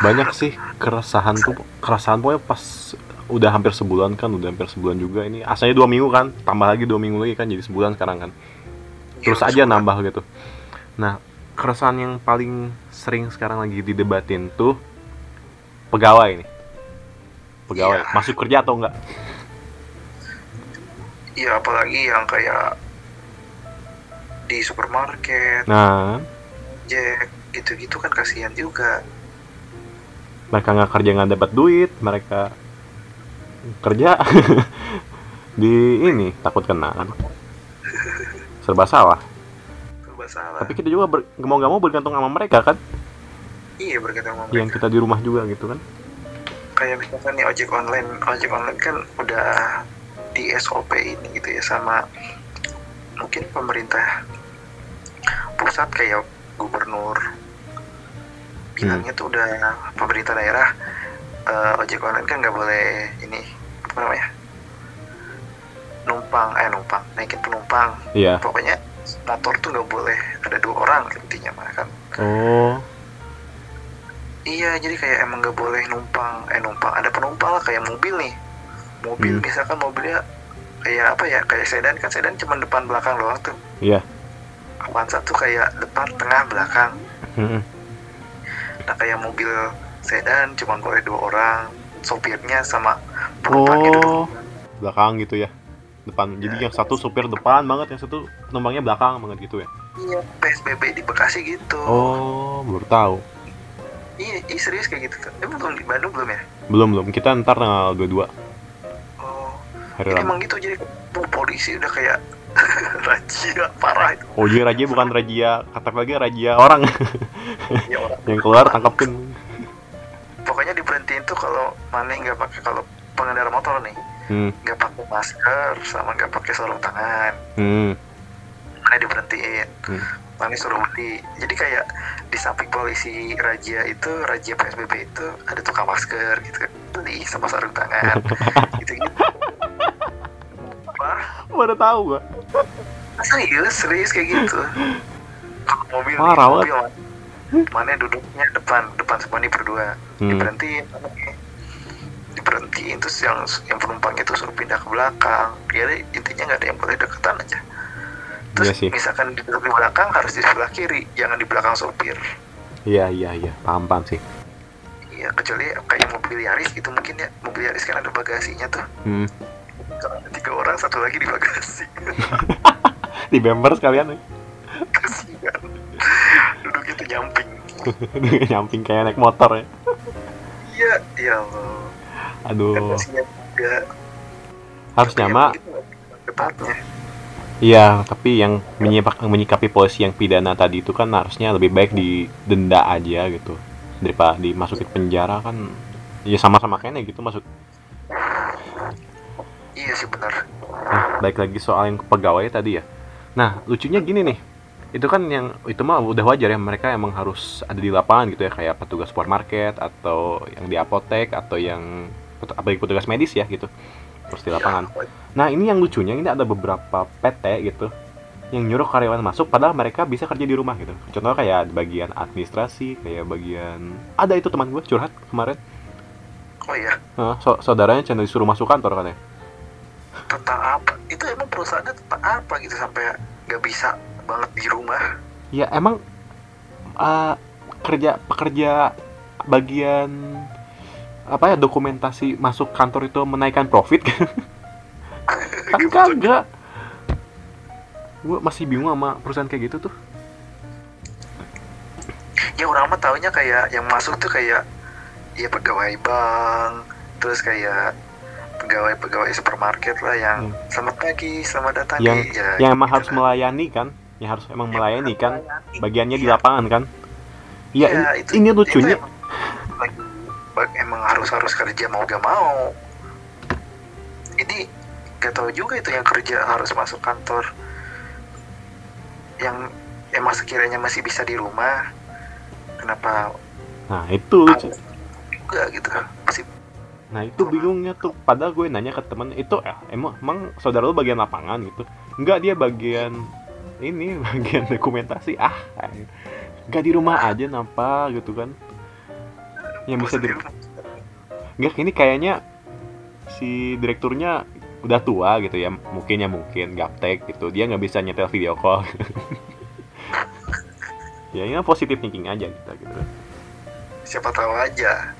banyak sih keresahan tuh keresahan pokoknya pas udah hampir sebulan kan udah hampir sebulan juga ini asalnya dua minggu kan tambah lagi dua minggu lagi kan jadi sebulan sekarang kan terus Iya, aja sebulan. nambah gitu nah keresahan yang paling sering sekarang lagi didebatin tuh pegawai nih pegawai Iya. masuk kerja atau enggak Iya apalagi yang kayak di supermarket, nah Jack, gitu-gitu kan kasihan juga. Mereka nggak kerja nggak dapat duit mereka kerja di ini takut kena kan serba salah Serba salah. tapi kita juga ber, mau nggak mau bergantung sama mereka kan Iya bergantung sama yang mereka. kita di rumah juga gitu kan Kayak misalkan nih ojek online, ojek online kan udah di SOP ini gitu ya sama mungkin pemerintah pusat kayak gubernur bilangnya tuh udah pemerintah daerah eh, ojek online kan nggak boleh ini apa namanya numpang eh numpang naikin penumpang. Iya. Pokoknya motor tuh nggak boleh ada dua orang intinya mah kan. Oh. Iya jadi kayak emang nggak boleh numpang eh numpang ada penumpang lah kayak mobil nih. Mobil Hmm. misalkan mobilnya kayak apa ya kayak sedan kan sedan cuma depan belakang doang tuh. Iya. Avanza tuh kayak depan tengah belakang. Mm-mm. Nah kayak mobil sedan cuma boleh dua orang. Sopirnya sama penumpangnya duduk oh. Belakang gitu ya. Depan. Jadi yang satu supir depan banget yang satu penumpangnya belakang banget gitu ya? Iya PSBB di Bekasi gitu. Oh baru tahu. Iya, serius kayak gitu eh belum di Bandung belum ya? Belum belum. Kita ntar tanggal 22 oh. Hari ini emang gitu jadi polisi udah kayak razia parah itu. Oh jadi raja bukan raja kata lagi raja orang. Ya orang. Yang keluar tangkapin. Pokoknya diberhentiin tuh kalau mana nggak pakai kalau pengendara motor nih hmm. nggak pakai masker sama nggak pakai sarung tangan. Hmm. Mana diberhentiin. Hmm. mana suruh beli jadi kayak di samping polisi raja itu raja psbb itu ada tukang masker gitu beli sama sarung tangan. Gitu gitu Wah, baru tahu gua serius serius kayak gitu? Mobil nih, Parah mobil mana? Duduknya? Depan depan semua nih berdua. Hmm. diberhentiin anaknya. diberhentiin terus yang yang penumpangnya tuh suruh pindah ke belakang. Jadi intinya nggak ada yang boleh deketan aja. Terus Iya sih. misalkan di duduk di belakang harus di sebelah kiri. Jangan di belakang sopir. Iya iya iya. Paham paham sih. Iya kecuali kayak mobil Yaris gitu mungkin ya. Mobil Yaris kan ada bagasinya tuh. Hmm. Satu lagi di bagasi di bemper sekalian nih kasihan. Duduk itu nyamping. Nyamping kayak naik motor ya? Iya ya Allah. Aduh. Kan juga. Tapi mah emang gitu Iya, tapi yang menyipak, menyikapi polisi yang pidana tadi itu kan harusnya lebih baik didenda aja gitu. Daripada dimasukin penjara kan ya sama-sama kayaknya gitu masuk iya sih benar nah, baik lagi soal yang pegawai tadi ya nah lucunya gini nih itu kan yang itu mah udah wajar ya mereka emang harus ada di lapangan gitu ya kayak petugas supermarket atau yang di apotek atau yang apalagi petugas medis ya gitu terus di lapangan Nah ini yang lucunya ini ada beberapa PT gitu yang nyuruh karyawan masuk padahal mereka bisa kerja di rumah gitu. Contohnya kayak di bagian administrasi, kayak bagian ada itu teman gue curhat kemarin. oh iya Nah, so- saudaranya cuma disuruh masuk kantor katanya. Tentang apa itu emang perusahaannya tentang apa gitu sampai nggak bisa banget di rumah Ya emang eh, kerja pekerja bagian apa ya dokumentasi masuk kantor itu menaikkan profit kan kagak. Gue masih bingung sama perusahaan kayak gitu tuh. ya orang mah taunya kayak yang masuk tuh kayak ya pegawai bank terus kayak pegawai-pegawai supermarket lah yang Hmm. selamat pagi selamat datang yang di ya, yang emang gitu harus lah. melayani kan yang harus emang melayani kan Melayani. bagiannya di Iya. lapangan kan iya Iya, ini, itu- ini itu lucunya emang, emang harus harus kerja mau gak mau ini gak tahu juga itu yang kerja harus masuk kantor yang emang sekiranya masih bisa di rumah kenapa nah itu lucu juga gitu masih nah itu bingungnya tuh padahal gue nanya ke temen itu eh, emang emang saudara lu bagian lapangan gitu enggak dia bagian ini bagian dokumentasi ah nggak di rumah aja napa gitu kan yang bisa di. Enggak, ini kayaknya si direkturnya udah tua gitu ya, mungkin ya mungkin gaptek gitu. Dia nggak bisa nyetel video call. ya ini positif thinking aja kita gitu. siapa tahu aja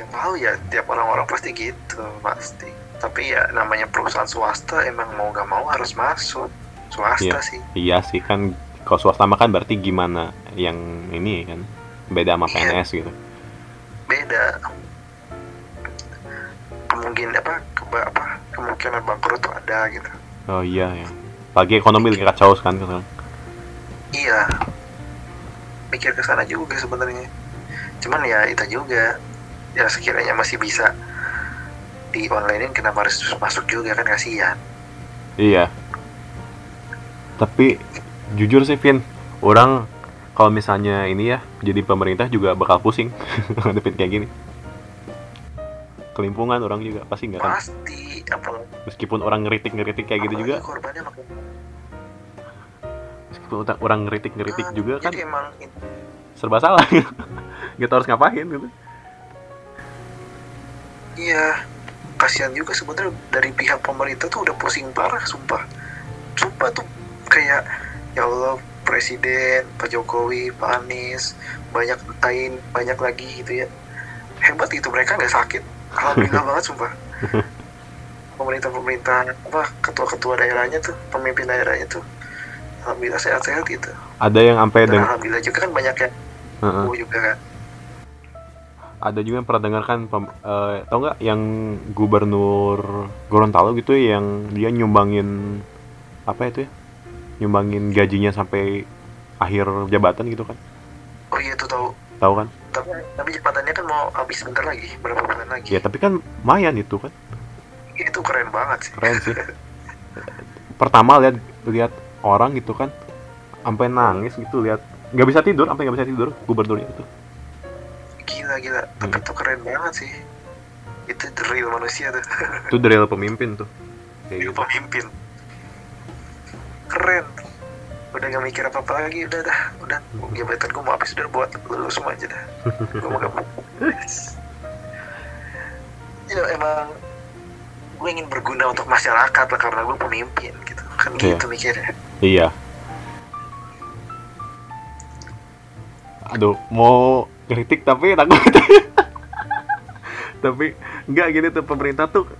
ya tahu ya tiap orang-orang pasti gitu pasti tapi ya namanya perusahaan swasta emang mau gak mau harus masuk swasta Iya. sih Iya sih kan kalau swasta mah kan berarti gimana yang ini kan beda sama Iya. PNS gitu. beda kemungkinan apa keba, apa kemungkinan bangkrut tuh ada gitu Oh iya ya. Pagi ekonomi lagi kacau kan sekarang. iya mikir ke sana juga sebenarnya cuman ya itu juga ya sekiranya masih bisa di onlinein kenapa harus masuk juga kan kasihan Iya. Tapi jujur sih Vin, orang kalau misalnya ini ya jadi pemerintah juga bakal pusing ngadepin kayak gini. Kelimpungan orang juga pasti nggak kan. pasti apalagi Meskipun orang ngeritik-ngeritik kayak gitu juga, apalagi korbannya makin meskipun orang ngeritik-ngeritik Ah, juga kan emang serba salah. Gak tau harus ngapain gitu. Iya. Kasihan juga sebenarnya dari pihak pemerintah tuh udah pusing parah sumpah. Sumpah tuh kayak ya Allah presiden Pak Jokowi Pak Anies banyak lain banyak lagi gitu ya. Hebat itu mereka nggak sakit. Alhamdulillah banget sumpah. Pemerintah-pemerintah apa ketua-ketua daerahnya tuh pemimpin daerahnya tuh alhamdulillah sehat-sehat gitu. Ada yang sampai dan dengan alhamdulillah juga kan banyak yang Heeh. sembuh juga kan ada juga yang pernah dengarkan eh, tau nggak yang gubernur Gorontalo gitu yang dia nyumbangin apa itu ya nyumbangin gajinya sampai akhir jabatan gitu kan? Oh iya tuh tahu tahu kan? Tapi tapi jabatannya kan mau habis sebentar lagi berapa bulan lagi. Ya tapi kan lumayan itu kan. Itu keren banget sih. Keren sih. Pertama lihat lihat orang gitu kan sampai nangis gitu lihat nggak bisa tidur sampai nggak bisa tidur gubernurnya itu gila gila. Tapi Hmm. itu keren banget sih. Itu the real manusia tuh. Itu dari pemimpin tuh. Kayak itu gitu. pemimpin. Keren. Udah gak mikir apa apa lagi udah dah. Udah. Jabatan gue mau habis udah buat lulus semua aja dah. Gue mau gak ya emang gue ingin berguna untuk masyarakat lah karena gue pemimpin gitu. Kan Iya. gitu mikirnya. Iya. Aduh, mau kritik tapi takut. tapi nggak gini tuh pemerintah tuh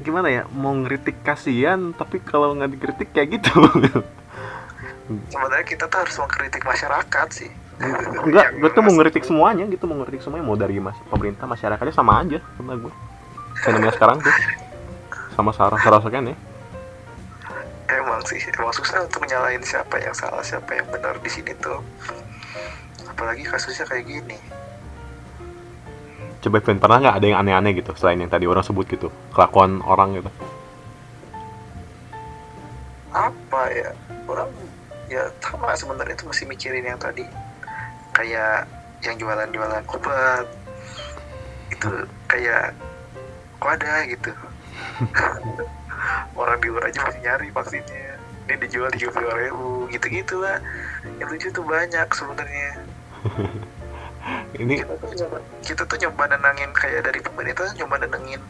gimana ya mau ngeritik kasihan tapi kalau nggak dikritik kayak gitu. Sebenarnya kita tuh harus mengkritik masyarakat sih. Enggak gue tuh mau ngeritik semuanya gitu mau ngeritik semuanya mau dari mas pemerintah masyarakatnya sama aja sama gue fenomena sekarang tuh. Sama sarah sarah ya. Emang sih emang susah untuk menyalahin siapa yang salah siapa yang benar di sini tuh apalagi kasusnya kayak gini. Coba Vin pernah nggak ada yang aneh-aneh gitu selain yang tadi orang sebut gitu? Kelakuan orang gitu. Apa ya? Orang ya sama sebenarnya itu masih mikirin yang tadi. Kayak yang jualan-jualan obat. Itu kayak kok ada gitu? Orang di luar aja masih nyari vaksinnya. Ini dijual tiga puluh ribu gitu gitu lah yang lucu tuh banyak sebenarnya ini kita tuh nyoba kita tuh nyoba nenangin kayak dari pemerintah nyoba nenangin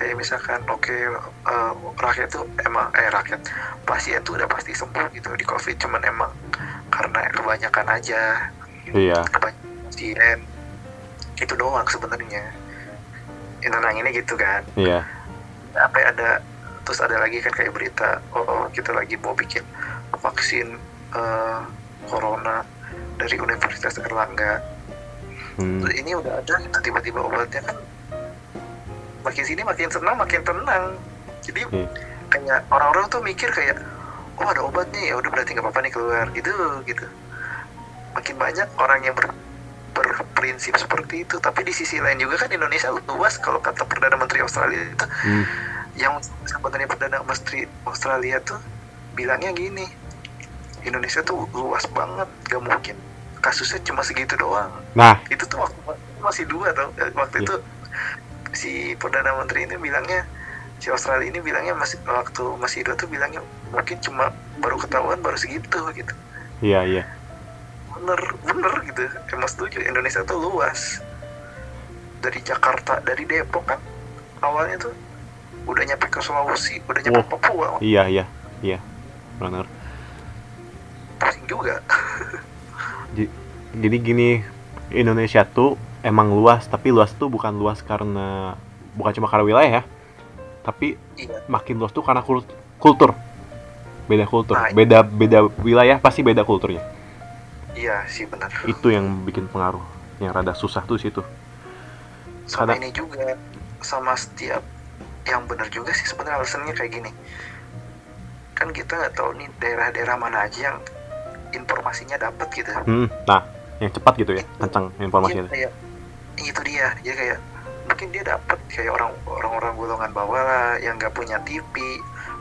kayak misalkan oke eh, rakyat tuh emang eh rakyat pasien tuh udah pasti sembuh gitu di covid cuman emang karena kebanyakan aja. Iya. Kebanyakan itu doang sebenarnya. Yang nenanginnya gitu kan. Iya. Apa ya, ada terus ada lagi kan kayak berita oh, oh, kita lagi mau bikin vaksin eh, corona dari Universitas Erlangga Hmm. Terus ini udah ada gitu tiba-tiba obatnya kan makin sini makin senang makin tenang jadi Hmm. kayak orang-orang tuh mikir kayak oh ada obat nih ya udah berarti nggak apa-apa nih keluar gitu gitu makin banyak orang yang ber, berprinsip seperti itu tapi di sisi lain juga kan Indonesia luas kalau kata perdana menteri Australia itu Hmm. yang sebenarnya perdana menteri Australia tuh bilangnya gini Indonesia tuh luas banget gak mungkin kasusnya cuma segitu doang. Nah. Itu tuh waktu masih dua tau. Eh, waktu Iya. itu si perdana menteri ini bilangnya si Australia ini bilangnya masih waktu masih dua tuh bilangnya mungkin cuma baru ketahuan baru segitu gitu. Iya iya. Bener bener gitu. Emang setuju Indonesia tuh luas. Dari Jakarta dari Depok kan. Awalnya tuh udah nyampe ke Sulawesi udah nyampe Wow. Papua. Iya iya iya. Benar pusing juga jadi gini Indonesia tuh emang luas tapi luas tuh bukan luas karena bukan cuma karena wilayah ya tapi iya. makin luas tuh karena kul- kultur. Beda kultur Nah, beda beda wilayah pasti beda kulturnya. Iya sih benar. Itu yang bikin pengaruh yang rada susah tuh situ. Sama Kadang- ini juga sama setiap yang benar juga sih sebenarnya alasannya kayak gini. Kan kita nggak tahu nih daerah-daerah mana aja yang informasinya dapat gitu. Hmm, nah yang cepat gitu ya kencang Iya, informasinya kayak itu dia. Dia kayak mungkin dia dapat kayak orang orang-orang golongan bawah lah yang nggak punya TV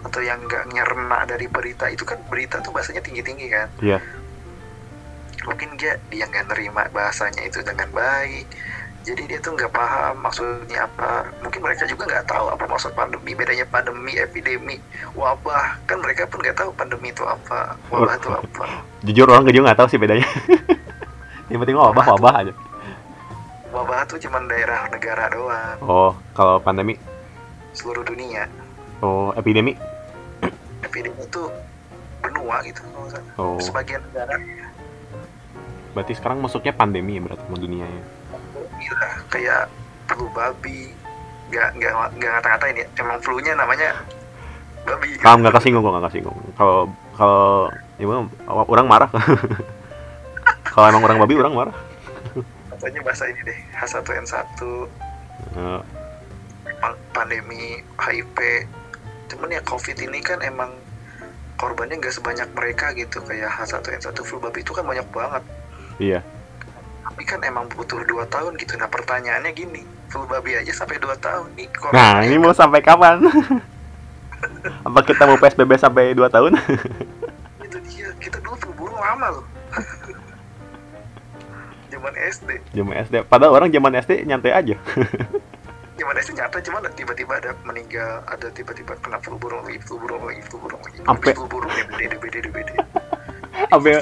atau yang nggak nyerna dari berita. Itu kan berita tuh bahasanya tinggi-tinggi kan. Iya. mungkin dia dia nggak nerima bahasanya itu dengan baik jadi dia tuh nggak paham maksudnya apa. Mungkin mereka juga nggak tahu apa maksud pandemi. Bedanya pandemi epidemi wabah. Kan mereka pun nggak tahu pandemi itu apa wabah itu apa. Jujur orang juga nggak tahu sih bedanya. Yang penting wabah wabah aja. Wabah tuh cuman daerah negara doang. Oh kalau pandemi? Seluruh dunia. Oh epidemi? Epidemi itu benua gitu oh. Sebagian negara. Berarti sekarang masuknya pandemi ya berarti dunia ya gila kayak flu babi nggak nggak nggak ngata-ngatain ya emang flu-nya namanya babi Kamu nggak kesinggung kok nggak kesinggung. Kalau kalau ya orang marah. kalau emang orang babi orang marah. katanya bahasa ini deh H1N1 Eh, pa- pandemi HIV cuman ya COVID ini kan emang korbannya nggak sebanyak mereka gitu kayak H1N1 flu babi itu kan banyak banget iya. Tapi kan emang butuh dua tahun gitu. Nah pertanyaannya gini. Flu babi aja sampai dua tahun nih. Nah ini mau sampai kapan? Apa kita mau PSBB sampai 2 tahun? itu dia. Kita dulu flu burung lama loh. Zaman SD Zaman SD. Padahal orang zaman SD nyantai aja. zaman SD nyata cuman tiba-tiba ada meninggal ada tiba-tiba kena flu burung lagi flu burung lagi flu burung lagi Habis flu burung DBD DBD DBD Sampai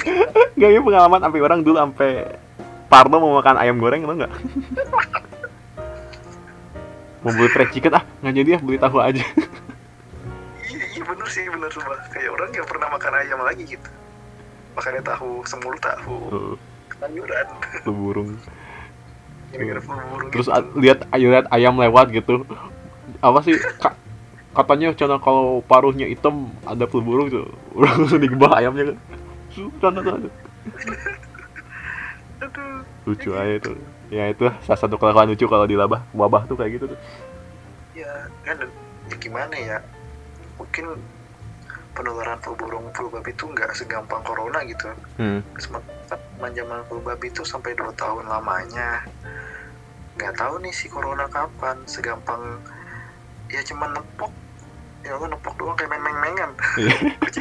gak pengalaman sampai orang dulu sampai Parno mau makan ayam goreng itu enggak? mau beli fried chicken? Ah nggak jadi ya beli tahu aja. Iya iya bener sih bener sumpah. Kayak orang nggak pernah makan ayam lagi gitu. Makannya tahu semur tahu. Tuh, sayuran. Tuh burung. Gara-gara burung terus gitu. lihat lihat ayam lewat gitu. Apa sih ka- katanya cina kalau paruhnya hitam ada flu burung tuh. Langsung digebah ayamnya kan. Sana, sana. aduh lucu aja itu. Ya itu salah satu kelakuan lucu kalau di labah. Wabah tuh kayak gitu tuh. Ya kan ya gimana ya? Mungkin penularan flu burung flu babi itu nggak segampang corona gitu. Hmm. sementara zaman flu babi itu sampai dua tahun lamanya. Nggak tahu nih si corona kapan segampang ya cuman nepok. Ya lo nepok doang kayak main-main-mainan Iya.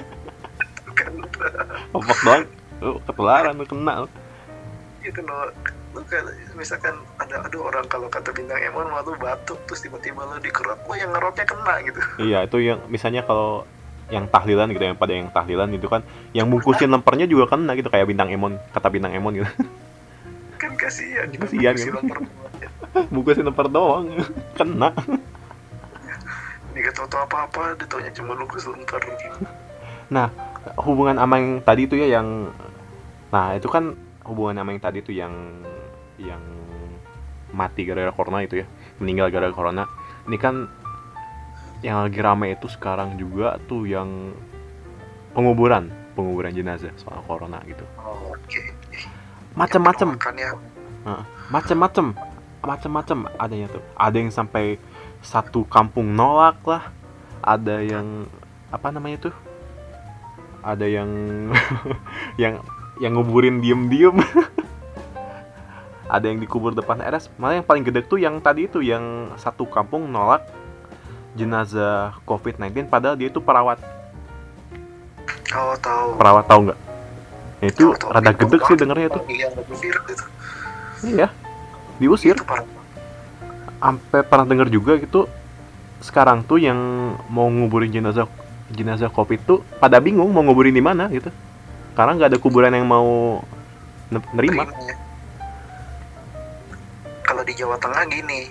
Opak doang. Lu ketularan lu kena. lu. Gitu loh lu kan misalkan ada aduh orang kalau kata bintang emon lu batuk terus tiba-tiba lu dikerot oh yang ngerotnya kena gitu. Iya itu yang misalnya kalau yang tahlilan gitu yang pada yang tahlilan itu kan yang bungkusin lempernya juga kena gitu kayak bintang emon kata bintang emon gitu. Kan kasihan gitu Kasihan, Si kan? lemper bungkusin lemper doang kena. Nggak tahu tahu apa apa ditanya cuma lu lemper. Hubungan sama yang tadi itu ya yang nah itu kan hubungan sama yang tadi itu yang yang mati gara-gara corona itu ya meninggal gara-gara corona. Ini kan yang lagi rame itu sekarang juga tuh yang penguburan penguburan jenazah soal corona gitu. Oh, oke. Macem-macem. Ya. Macem-macem. Macem-macem adanya tuh. Ada yang sampai satu kampung nolak lah. Ada yang apa namanya tuh? Ada yang yang yang nguburin diem-diem. Ada yang dikubur depan RS malah yang paling gede tuh yang tadi itu yang satu kampung nolak jenazah COVID-19 padahal dia itu perawat. Oh tahu. Perawat tahu nggak? Nah, itu Tahu, tahu. rada gedek sih dengernya itu. iya diusir. Sampai pernah dengar juga gitu sekarang tuh yang mau nguburin jenazah jenazah covid tuh pada bingung mau nguburin di mana gitu karena nggak ada kuburan yang mau Ne- nerima. Kalau di Jawa Tengah gini,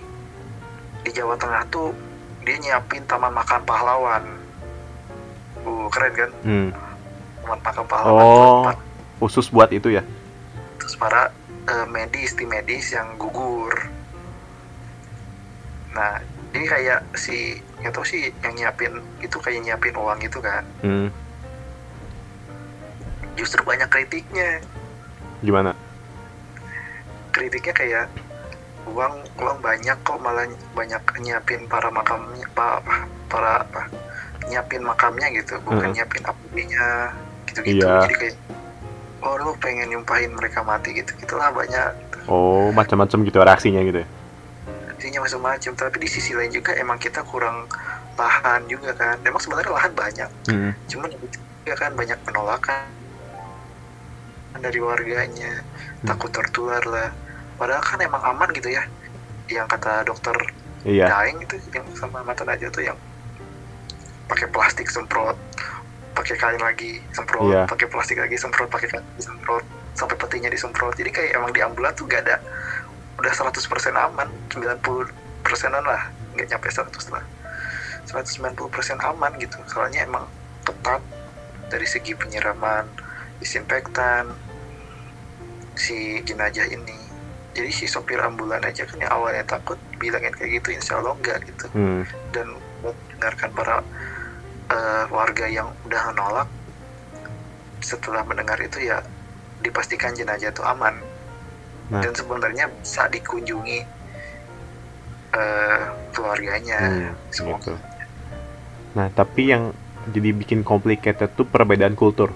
di Jawa Tengah tuh dia nyiapin taman makan pahlawan. Uh, keren kan? hmm. Taman makan pahlawan. oh buat khusus buat itu ya terus para eh, medis tim medis yang gugur nah ini kayak si nggak tahu sih yang nyiapin itu kayak nyiapin uang itu kan hmm. Justru banyak kritiknya. Gimana? Kritiknya kayak uang uang banyak kok malah banyak nyiapin para makamnya pa- para apa nyiapin makamnya gitu. Bukan Hmm. nyiapin apd-nya gitu-gitu. Iya. jadi kayak oh lu pengen nyumpahin mereka mati gitu. Gitulah banyak. Oh macam-macam gitu reaksinya gitu ya? Intinya macam-macam. Tapi di sisi lain juga emang kita kurang lahan juga kan. Emang sebenarnya lahan banyak. Hmm. cuman juga kan banyak penolakan dari warganya. Hmm. takut tertular lah. Padahal kan emang aman gitu ya. Yang kata dokter iya. Daeng itu yang sama mata aja tuh yang pakai plastik semprot pakai kain lagi semprot Iya. pakai plastik lagi semprot pakai kain lagi semprot sampai petinya disemprot. Jadi kayak emang di ambulan tuh gak ada udah 100% aman 90 persenan lah nggak nyampe 100 lah. 190 persen aman gitu. Soalnya emang ketat dari segi penyiraman disinfektan si jenazah ini jadi si sopir ambulan aja kan yang awalnya takut bilangin kayak gitu insya Allah enggak gitu hmm. dan buat dengarkan para eh, warga yang udah menolak setelah mendengar itu ya dipastikan jenazah itu aman Nah. dan sebenarnya bisa dikunjungi eh, keluarganya Hmm, semua gitu. Nah, tapi yang jadi bikin complicated tuh perbedaan kultur.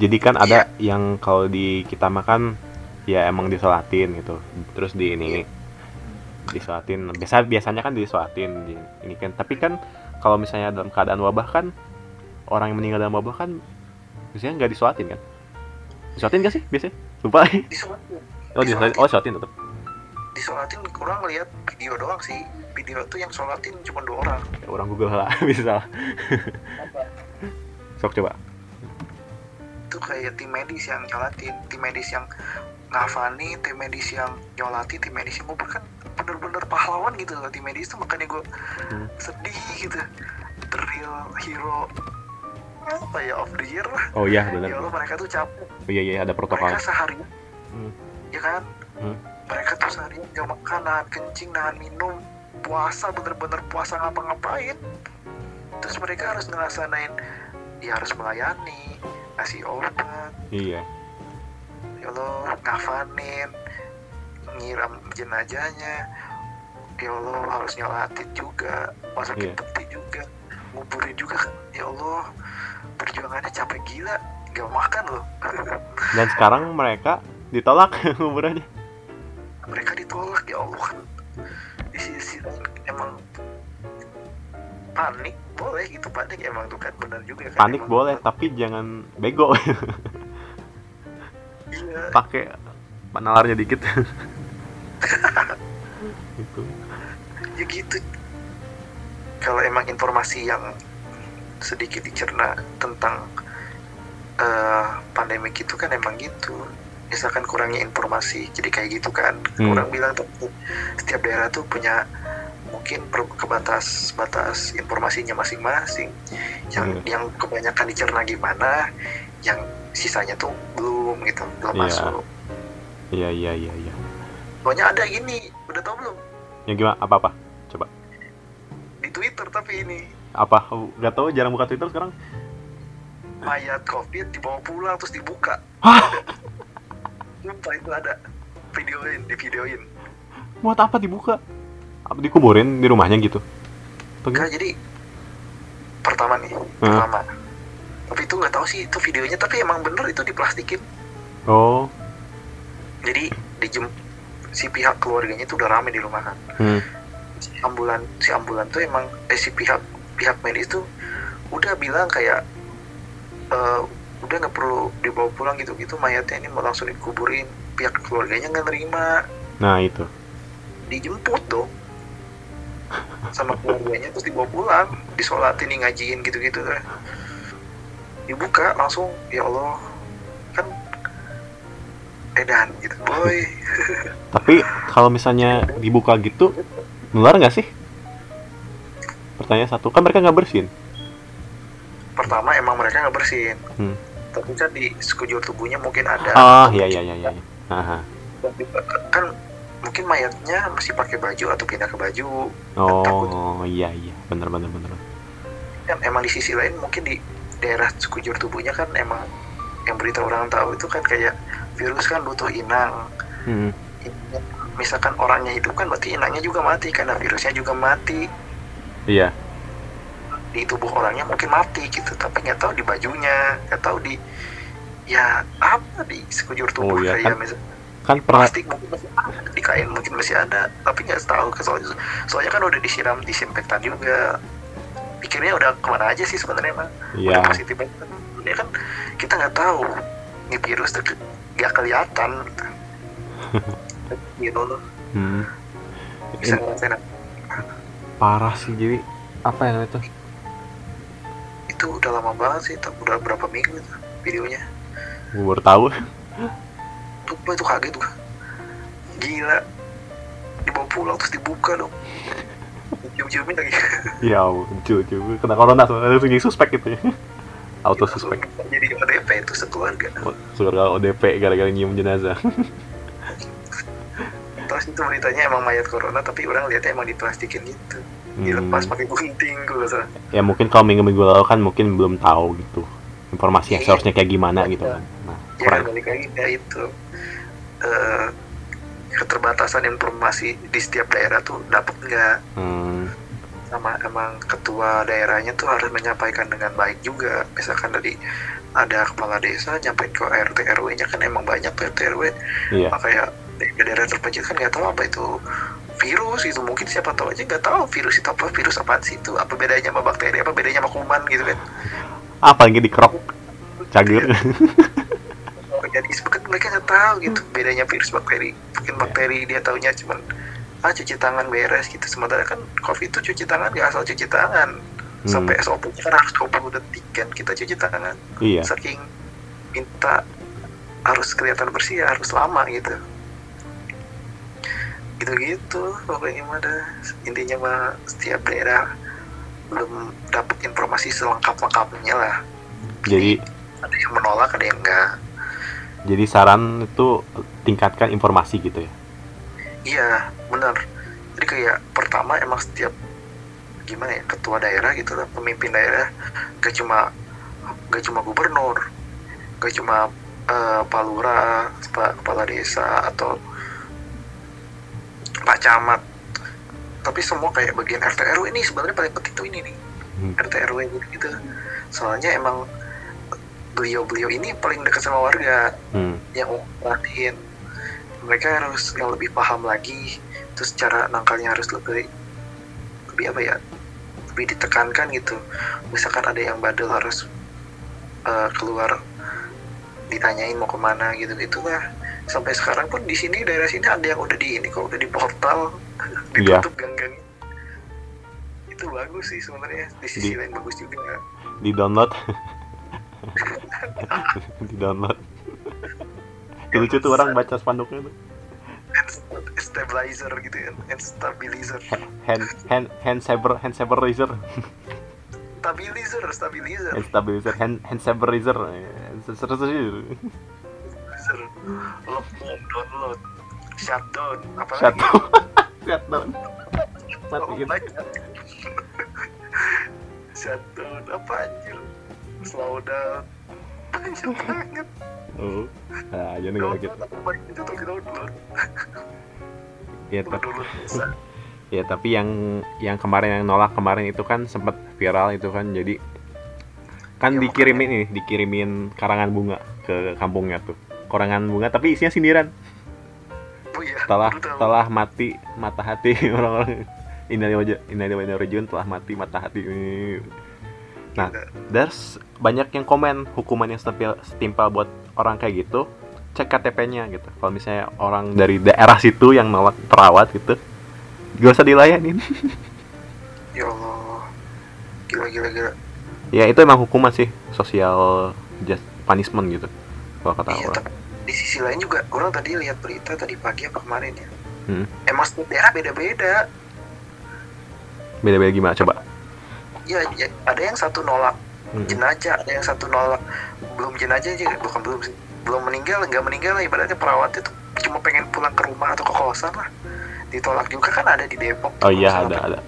Jadi kan ada yang kalau di kita makan ya emang disolatin gitu. Terus di ini disolatin. Biasa biasanya kan disolatin di ini kan. Tapi kan kalau misalnya dalam keadaan wabah kan orang yang meninggal dalam wabah kan biasanya nggak disolatin kan? Disolatin gak sih biasanya? Lupa. disolatin oh, disolatin. Oh, disolatin tetap. disolatin kurang lihat video doang sih video tuh yang sholatin cuma dua orang Ya, orang Google lah bisa. Sok coba. Itu kayak tim medis yang nyolatin tim medis yang ngafani tim medis yang nyolati tim medis yang ngubur kan bener-bener pahlawan gitu loh tim medis tuh makanya gue Hmm. sedih gitu the real hero apa ya of the year lah Oh iya ya benar. Allah mereka tuh capek Oh, iya iya ada protokol. mereka seharian Hmm. ya kan Hmm. mereka tuh seharian gak makan nahan kencing nahan minum puasa bener-bener puasa ngapa-ngapain terus mereka harus ngerasain ya harus melayani ngasih obat Iya. ya Allah ngafanin nyiram jenazahnya ya Allah harus nyolatin juga masukin Iya. peti juga nguburin juga ya Allah perjuangannya capek gila gak makan loh Dan sekarang mereka ditolak kuburannya. mereka ditolak ya Allah kan di sisi emang panik boleh gitu panik emang tuh kan benar juga kan Panik emang. boleh, tapi jangan bego. iya Pakai nalarnya dikit. gitu. ya gitu kalau emang informasi yang sedikit dicerna tentang eh pandemi itu kan emang gitu misalkan kurangnya informasi jadi kayak gitu kan Hmm. orang bilang tuh setiap daerah tuh punya mungkin per- kebatas batas informasinya masing-masing yang Hmm. yang kebanyakan dicerna gimana yang sisanya tuh belum gitu belum Iya. masuk Iya iya iya iya. pokoknya ada gini udah tau belum Yang gimana? Apa apa? Coba. di Twitter tapi ini Apa? Oh, Gak tahu jarang buka Twitter sekarang. mayat covid dibawa pulang terus dibuka Hah? Sumpah itu ada videoin di videoin Buat apa dibuka? Apa dikuburin di rumahnya gitu? Enggak jadi pertama nih pertama. Tapi itu nggak tahu sih itu videonya tapi emang bener itu diplastikin. Oh. jadi dijem si pihak keluarganya itu udah rame di rumah kan. Hmm. si ambulan si ambulan tuh emang eh si pihak pihak medis tuh udah bilang kayak eh, udah nggak perlu dibawa pulang gitu. Gitu mayatnya ini mau langsung dikuburin. Pihak keluarganya nggak nerima. Nah itu. dijemput dong sama keluarganya terus dibawa pulang disolatin nih ngajiin gitu-gitu kan dibuka langsung ya Allah kan edan gitu boy Tapi kalau misalnya dibuka gitu, nular nggak sih? Pertanyaan satu, kan mereka nggak bersin. pertama emang mereka nggak bersihin Hmm. tapi kan di sekujur tubuhnya mungkin ada Ah, iya iya iya iya. Aha. kan mungkin mayatnya masih pakai baju atau pindah ke baju Oh, iya iya, bener bener bener. kan emang di sisi lain mungkin di daerah sekujur tubuhnya kan emang yang berita orang tahu itu kan kayak virus kan butuh inang Hmm. misalkan orangnya hidup kan berarti inangnya juga mati karena virusnya juga mati Iya. di tubuh orangnya mungkin mati gitu tapi nggak tahu di bajunya nggak tahu di ya apa di sekujur tubuh Oh, iya, kayak kan- misalnya Kan pernah plastik mungkin masih ada. Di kain mungkin masih ada tapi nggak tahu soalnya. Soalnya kan udah disiram disinfektan juga. Pikirnya udah ke mana aja sih sebenarnya mah Iya. udah positif banget ini kan kita nggak tahu ini virus tuh nggak kelihatan. Gitu loh. Hmm. bisa ngerasain parah sih jadi apa yang itu? itu udah lama banget sih udah berapa minggu itu videonya. Gue baru tahu. gua itu kaget tuh gila dibawa pulang terus dibuka dong cium-ciumin lagi ya cuy. Kena corona soalnya langsung jadi suspek gitu ya. Auto suspek. jadi ODP itu sekeluarga Surga ODP gara-gara nyium jenazah. terus itu beritanya emang mayat corona tapi orang lihatnya emang diplastikin gitu dilepas Hmm. pakai gunting gue salah Ya mungkin kalau minggu-minggu lalu kan mungkin belum tahu gitu. Informasi yang Iya. seharusnya kayak gimana gitu kan. Nah, ya balik lagi ya itu eh, keterbatasan informasi di setiap daerah tuh dapat nggak? Hmm, sama emang ketua daerahnya tuh harus menyampaikan dengan baik juga. Misalkan dari ada kepala desa nyampe ke RT RW nya kan emang banyak tuh RT RW iya. makanya di daerah terpencil kan nggak tahu apa itu virus itu. Mungkin siapa tahu aja nggak tahu virus itu apa virus apaan sih itu? Apa bedanya sama bakteri apa bedanya sama kuman gitu kan? Apa lagi dikerok cager. jadi kan mereka nggak tahu gitu. Bedanya virus bakteri mungkin bakteri dia taunya cuman ah cuci tangan beres gitu. Sementara kan covid itu cuci tangan nggak asal cuci tangan. Hmm, sampai SOP kan harus 20 detik kan kita cuci tangan. Iya. saking minta harus kelihatan bersih ya harus lama gitu. Gitu-gitu pokoknya mah intinya mah setiap daerah belum dapat informasi selengkap-lengkapnya lah. Jadi ada yang menolak ada yang enggak jadi saran itu tingkatkan informasi gitu ya. iya benar jadi kayak pertama emang setiap gimana ya ketua daerah gitu lah pemimpin daerah gak cuma gak cuma gubernur gak cuma pak lurah pak kepala desa atau pak camat tapi semua kayak bagian RT RW ini sebenarnya paling penting tuh ini nih Hmm. RT RW gitu, gitu soalnya emang beliau-beliau ini paling dekat sama warga Hmm. yang perhatiin mereka harus yang lebih paham lagi terus cara nangkalnya harus lebih lebih apa ya lebih ditekankan gitu misalkan ada yang badal harus eh, keluar ditanyain mau ke mana gitu gitulah sampai sekarang pun di sini daerah sini ada yang udah di ini kok udah di portal Iya. ditutup gang-gang itu bagus sih sebenarnya di sisi Di- lain bagus juga Di download. di download. Lucu tuh orang baca spanduknya tuh. stabilizer gitu kan hand stabilizer Hand hand hand saber hand saber razor. stabilizer stabilizer Hand stabilizer hand hand saber razor. Seru stabilizer lockdown download shutdown apa Shutdown. Shutdown. Banyak. shutdown apa anjir slow down banyak banget Oh. Nah, itu tuh download. Ya, tapi, ya tapi yang yang kemarin yang nolak kemarin itu kan sempat viral itu kan jadi kan Iya, dikirimin ini dikirimin karangan bunga ke kampungnya tuh. Karangan bunga tapi isinya sindiran. Oh iya setelah mati mata hati orang-orang. Innalillahi Innalillahi wa inna ilaihi raji'un telah mati mata hati nah there's banyak yang komen hukuman yang setimpal, setimpal buat orang kayak gitu cek KTP-nya gitu. Kalau misalnya orang dari daerah situ yang nolak perawat gitu gak usah dilayanin. Ya Allah. Gila gila gila. Ya itu emang hukuman sih social just punishment gitu kalau kata iya orang. di sisi lain juga orang tadi lihat berita tadi pagi apa kemarin ya? Hmm. emang setiap daerah beda-beda. Beda-beda gimana? Coba? Ya, ya ada yang satu nolak Hmm. jenazah ada yang satu nolak. Belum jenazah aja bukan belum sih. Belum meninggal nggak meninggal lah. Ibaratnya perawatnya tuh cuma pengen pulang ke rumah atau ke kosan lah. Ditolak juga kan ada di Depok Oh iya ada ada.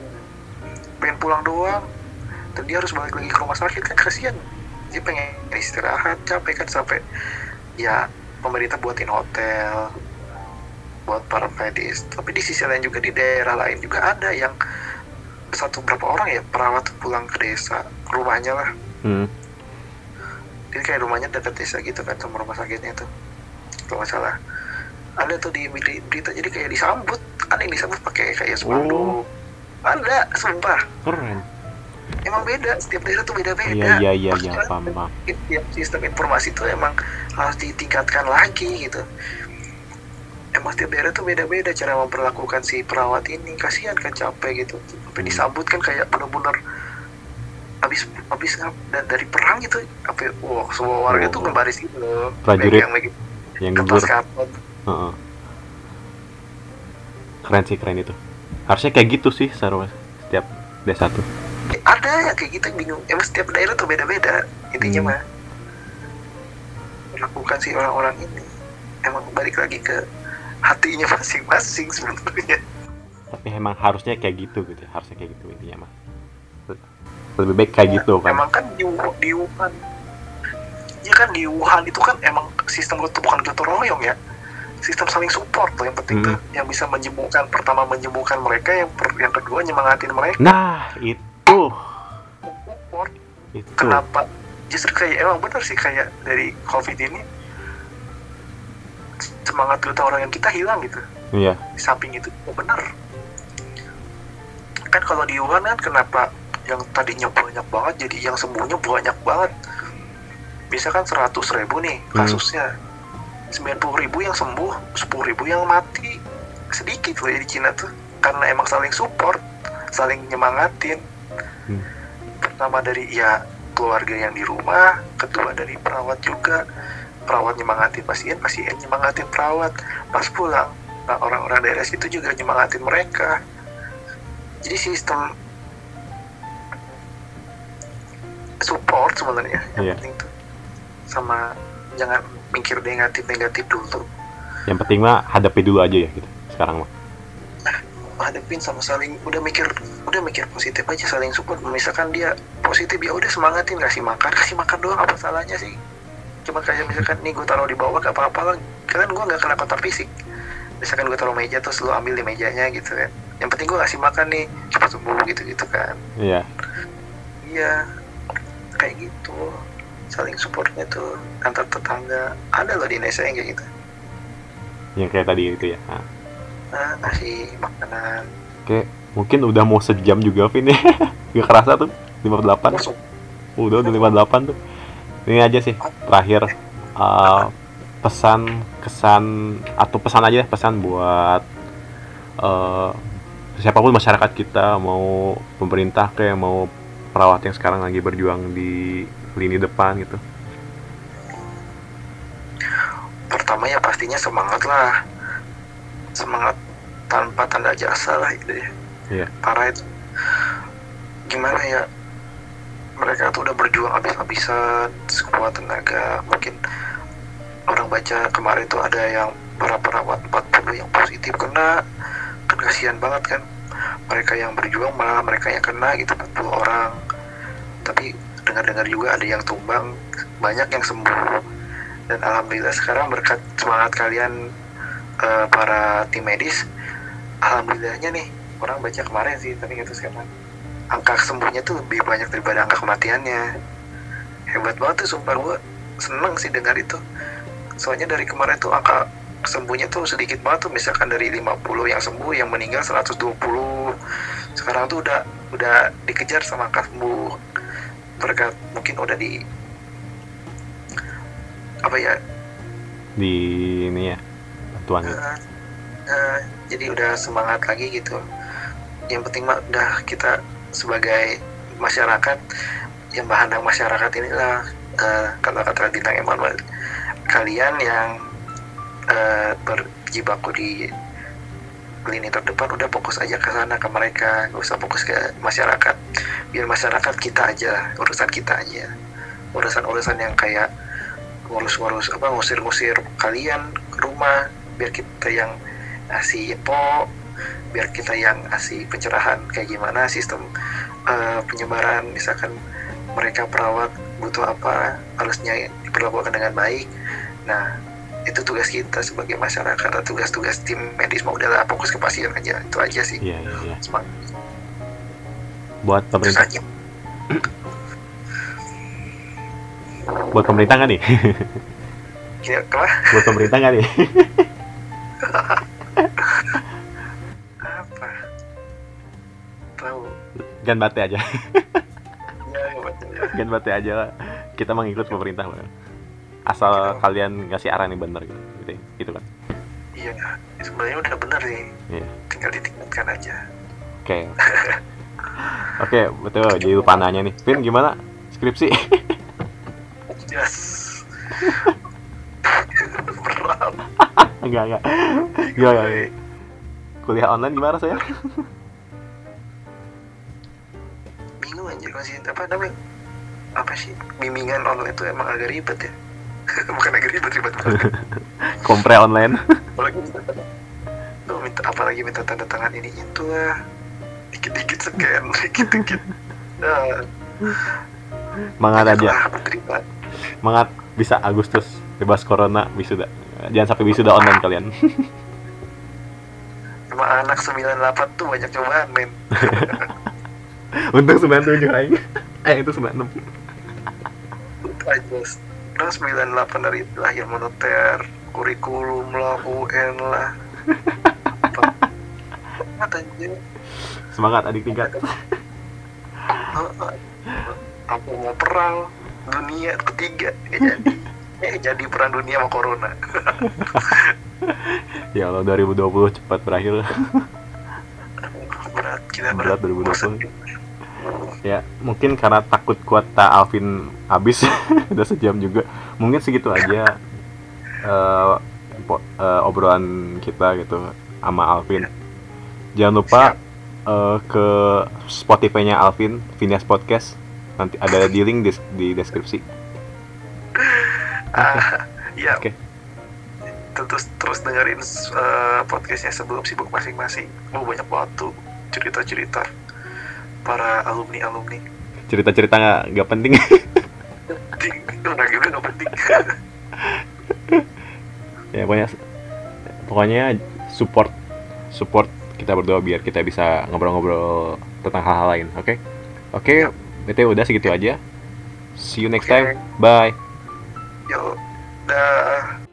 pengen pulang doang. Dan dia harus balik lagi ke rumah sakit kan kasihan. Dia pengen istirahat capek kan sampai ya pemerintah buatin hotel buat para medis. Tapi di sisi lain juga di daerah lain juga ada yang satu berapa orang ya perawat tuh pulang ke desa rumahnya lah. Hmm. jadi kayak rumahnya dekat desa gitu kan sama rumah sakitnya tuh. Kalau nggak salah. Ada tuh di beri- berita jadi kayak disambut. Ada yang disambut pakai kayak spanduk ada sumpah. Keren. emang beda setiap daerah tuh beda-beda. Iya iya iya iya Maksudnya, paham paham. tiap sistem informasi itu emang harus ditingkatkan lagi gitu emang setiap daerah tuh beda-beda cara memperlakukan si perawat ini kasihan kan capek gitu sampai Hmm. disambut kan kayak bener-bener habis habis ngap da- dari perang gitu apa wah semua warga Oh. tuh ngebaris gitu loh Prajurit megang megang Yang kertas karton Heeh. Keren sih keren itu. Harusnya kayak gitu sih seharusnya setiap desa tuh. Ada ya kayak gitu yang bingung emang setiap daerah tuh beda-beda intinya Hmm. mah melakukan si orang-orang ini emang balik lagi ke hatinya masing-masing sebenarnya Tapi emang harusnya kayak gitu gitu. Harusnya kayak gitu intinya mah. Lebih baik kayak gitu kan. emang kan di, di Wuhan ya kan di Wuhan itu kan emang sistem itu bukan gotong royong ya sistem saling support tuh yang penting Hmm. tuh yang bisa menyembuhkan pertama menyembuhkan mereka yang per- yang kedua nyemangatin mereka Nah, itu support itu. kenapa justru kayak emang benar sih kayak dari covid ini semangat gotong royong kita hilang gitu. Iya. di samping itu oh benar. Kan kalau di Wuhan kan kenapa yang tadinya banyak banget jadi yang sembuhnya banyak banget. Bisa kan 100 ribu nih Hmm. kasusnya. 90 ribu yang sembuh 10 ribu yang mati. Sedikit loh ya di Cina tuh karena emang saling support saling nyemangatin. Hmm. pertama dari ya keluarga yang di rumah kedua dari perawat juga perawat nyemangatin pasien pasien nyemangatin perawat. Pas pulang nah orang-orang daerah situ juga nyemangatin mereka. Jadi sistem support sebenarnya yang Iya. penting tuh. Sama jangan mikir negatif negatif dulu Yang penting mah hadapi dulu aja ya gitu. Sekarang mah. hadapin sama saling udah mikir udah mikir positif aja saling support. Misalkan dia positif ya udah semangatin. Kasih makan kasih makan doang apa salahnya sih cuma kayak misalkan nih gue taruh di bawah gak apa-apa lah kan gue nggak kena kontak fisik misalkan gue taruh meja terus lu ambil di mejanya gitu kan yang penting gue kasih makan nih cepat sembuh gitu gitu kan Iya. iya kayak gitu saling supportnya tuh antar tetangga ada loh di Indonesia yang kayak gitu Yang kayak tadi itu ya. Nah. nah kasih makanan Oke, mungkin udah mau sejam juga Vin ya. Gak kerasa tuh 58. masuk Udah udah 58 tuh. Ini aja sih terakhir uh, pesan kesan atau pesan aja deh, pesan buat uh, siapa pun masyarakat kita mau pemerintah kayak mau perawat yang sekarang lagi berjuang di lini depan gitu. pertama ya pastinya semangat lah semangat tanpa tanda jasa lah gitu ya Iya. parah itu gimana ya mereka tuh udah berjuang habis-habisan sekuat tenaga. Mungkin orang baca kemarin tuh ada yang para perawat 40 yang positif kena. Kan kasihan banget kan. Mereka yang berjuang malah mereka yang kena gitu 40 orang. Tapi dengar-dengar juga ada yang tumbang banyak yang sembuh. Dan alhamdulillah sekarang berkat semangat kalian eh, para tim medis alhamdulillahnya nih orang baca kemarin sih tapi tahu sekarang angka sembuhnya tuh lebih banyak daripada angka kematiannya. Hebat banget tuh sumpah. Gue seneng sih dengar itu. Soalnya dari kemarin tuh angka sembuhnya tuh sedikit banget tuh. Misalkan dari 50 yang sembuh yang meninggal 120 sekarang tuh udah udah dikejar sama angka sembuh. Berkat mungkin udah di apa ya? Di ini ya bantuan. Eh, eh, jadi udah semangat lagi gitu. Yang penting mah udah kita sebagai masyarakat yang bahan masyarakat inilah eh, kata-kata bintang Emmanuel kalian yang eh, berjibaku di lini terdepan udah fokus aja ke sana ke mereka. Gak usah fokus ke masyarakat. Biar masyarakat kita aja urusan kita aja. Urusan-urusan yang kayak ngurus-ngurus apa ngusir-ngusir kalian ke rumah biar kita yang ngasih info biar kita yang ngasih pencerahan kayak gimana sistem eh, penyebaran misalkan mereka perawat butuh apa harusnya diperlakukan dengan baik nah itu tugas kita sebagai masyarakat atau tugas-tugas tim medis mau udahlah fokus ke pasien aja itu aja sih Iya, iya, iya. Semangat. Buat pemerintah, buat pemerintah nggak nih? ya buat pemerintah nggak nih? Gan bate aja, gan bate aja lah. Kita mengikut pemerintah lah. Asal kalian ngasih arahan yang benar gitu, gitu, gitu kan. iya sebenarnya udah benar sih Iya. tinggal ditingkatkan aja Oke. Oke, betul. Jadi lupa nanya nih. Vin, gimana skripsi? yes berat enggak, enggak. Enggak, enggak. enggak. Kuliah online gimana saya? Apa namanya apa sih bimbingan online itu emang agak ribet ya bukan agak ribet ribet banget Kompre online. apalagi minta tanda Tuh, minta apalagi minta tanda tangan ini itu lah dikit-dikit scan dikit-dikit nah, Semangat aja. Semangat bisa Agustus bebas corona wisuda. Jangan sampai wisuda online kalian. emang anak 98 tuh banyak cobaan men Untung 97 aing. Eh, itu 96. itu aja Nah, 98 dari lahir moneter kurikulum lah UN lah apa katanya Semangat adik tingkat. aku mau perang dunia ketiga ya jadi eh jadi perang dunia sama corona Ya Allah 2020 cepat berakhir. berat kita Berat berat, 2020. Bosan. Ya, mungkin karena takut kuota Alvin habis udah sejam juga. Mungkin segitu aja po- eh, obrolan kita gitu sama Alvin. Jangan lupa eh, ke Spotify-nya Alvin, Phineas Podcast. Nanti ada di link di, di deskripsi. ah ya Oke. terus terus dengerin eh, podcastnya sebelum sibuk masing-masing oh banyak tuh cerita-cerita para alumni alumni Cerita-cerita nggak nggak penting. udah gitu nggak penting. Ya pokoknya pokoknya support support kita berdua biar kita bisa ngobrol-ngobrol tentang hal-hal lain oke? Oke btw udah segitu aja. See you next Oke. time. Bye. Yo dah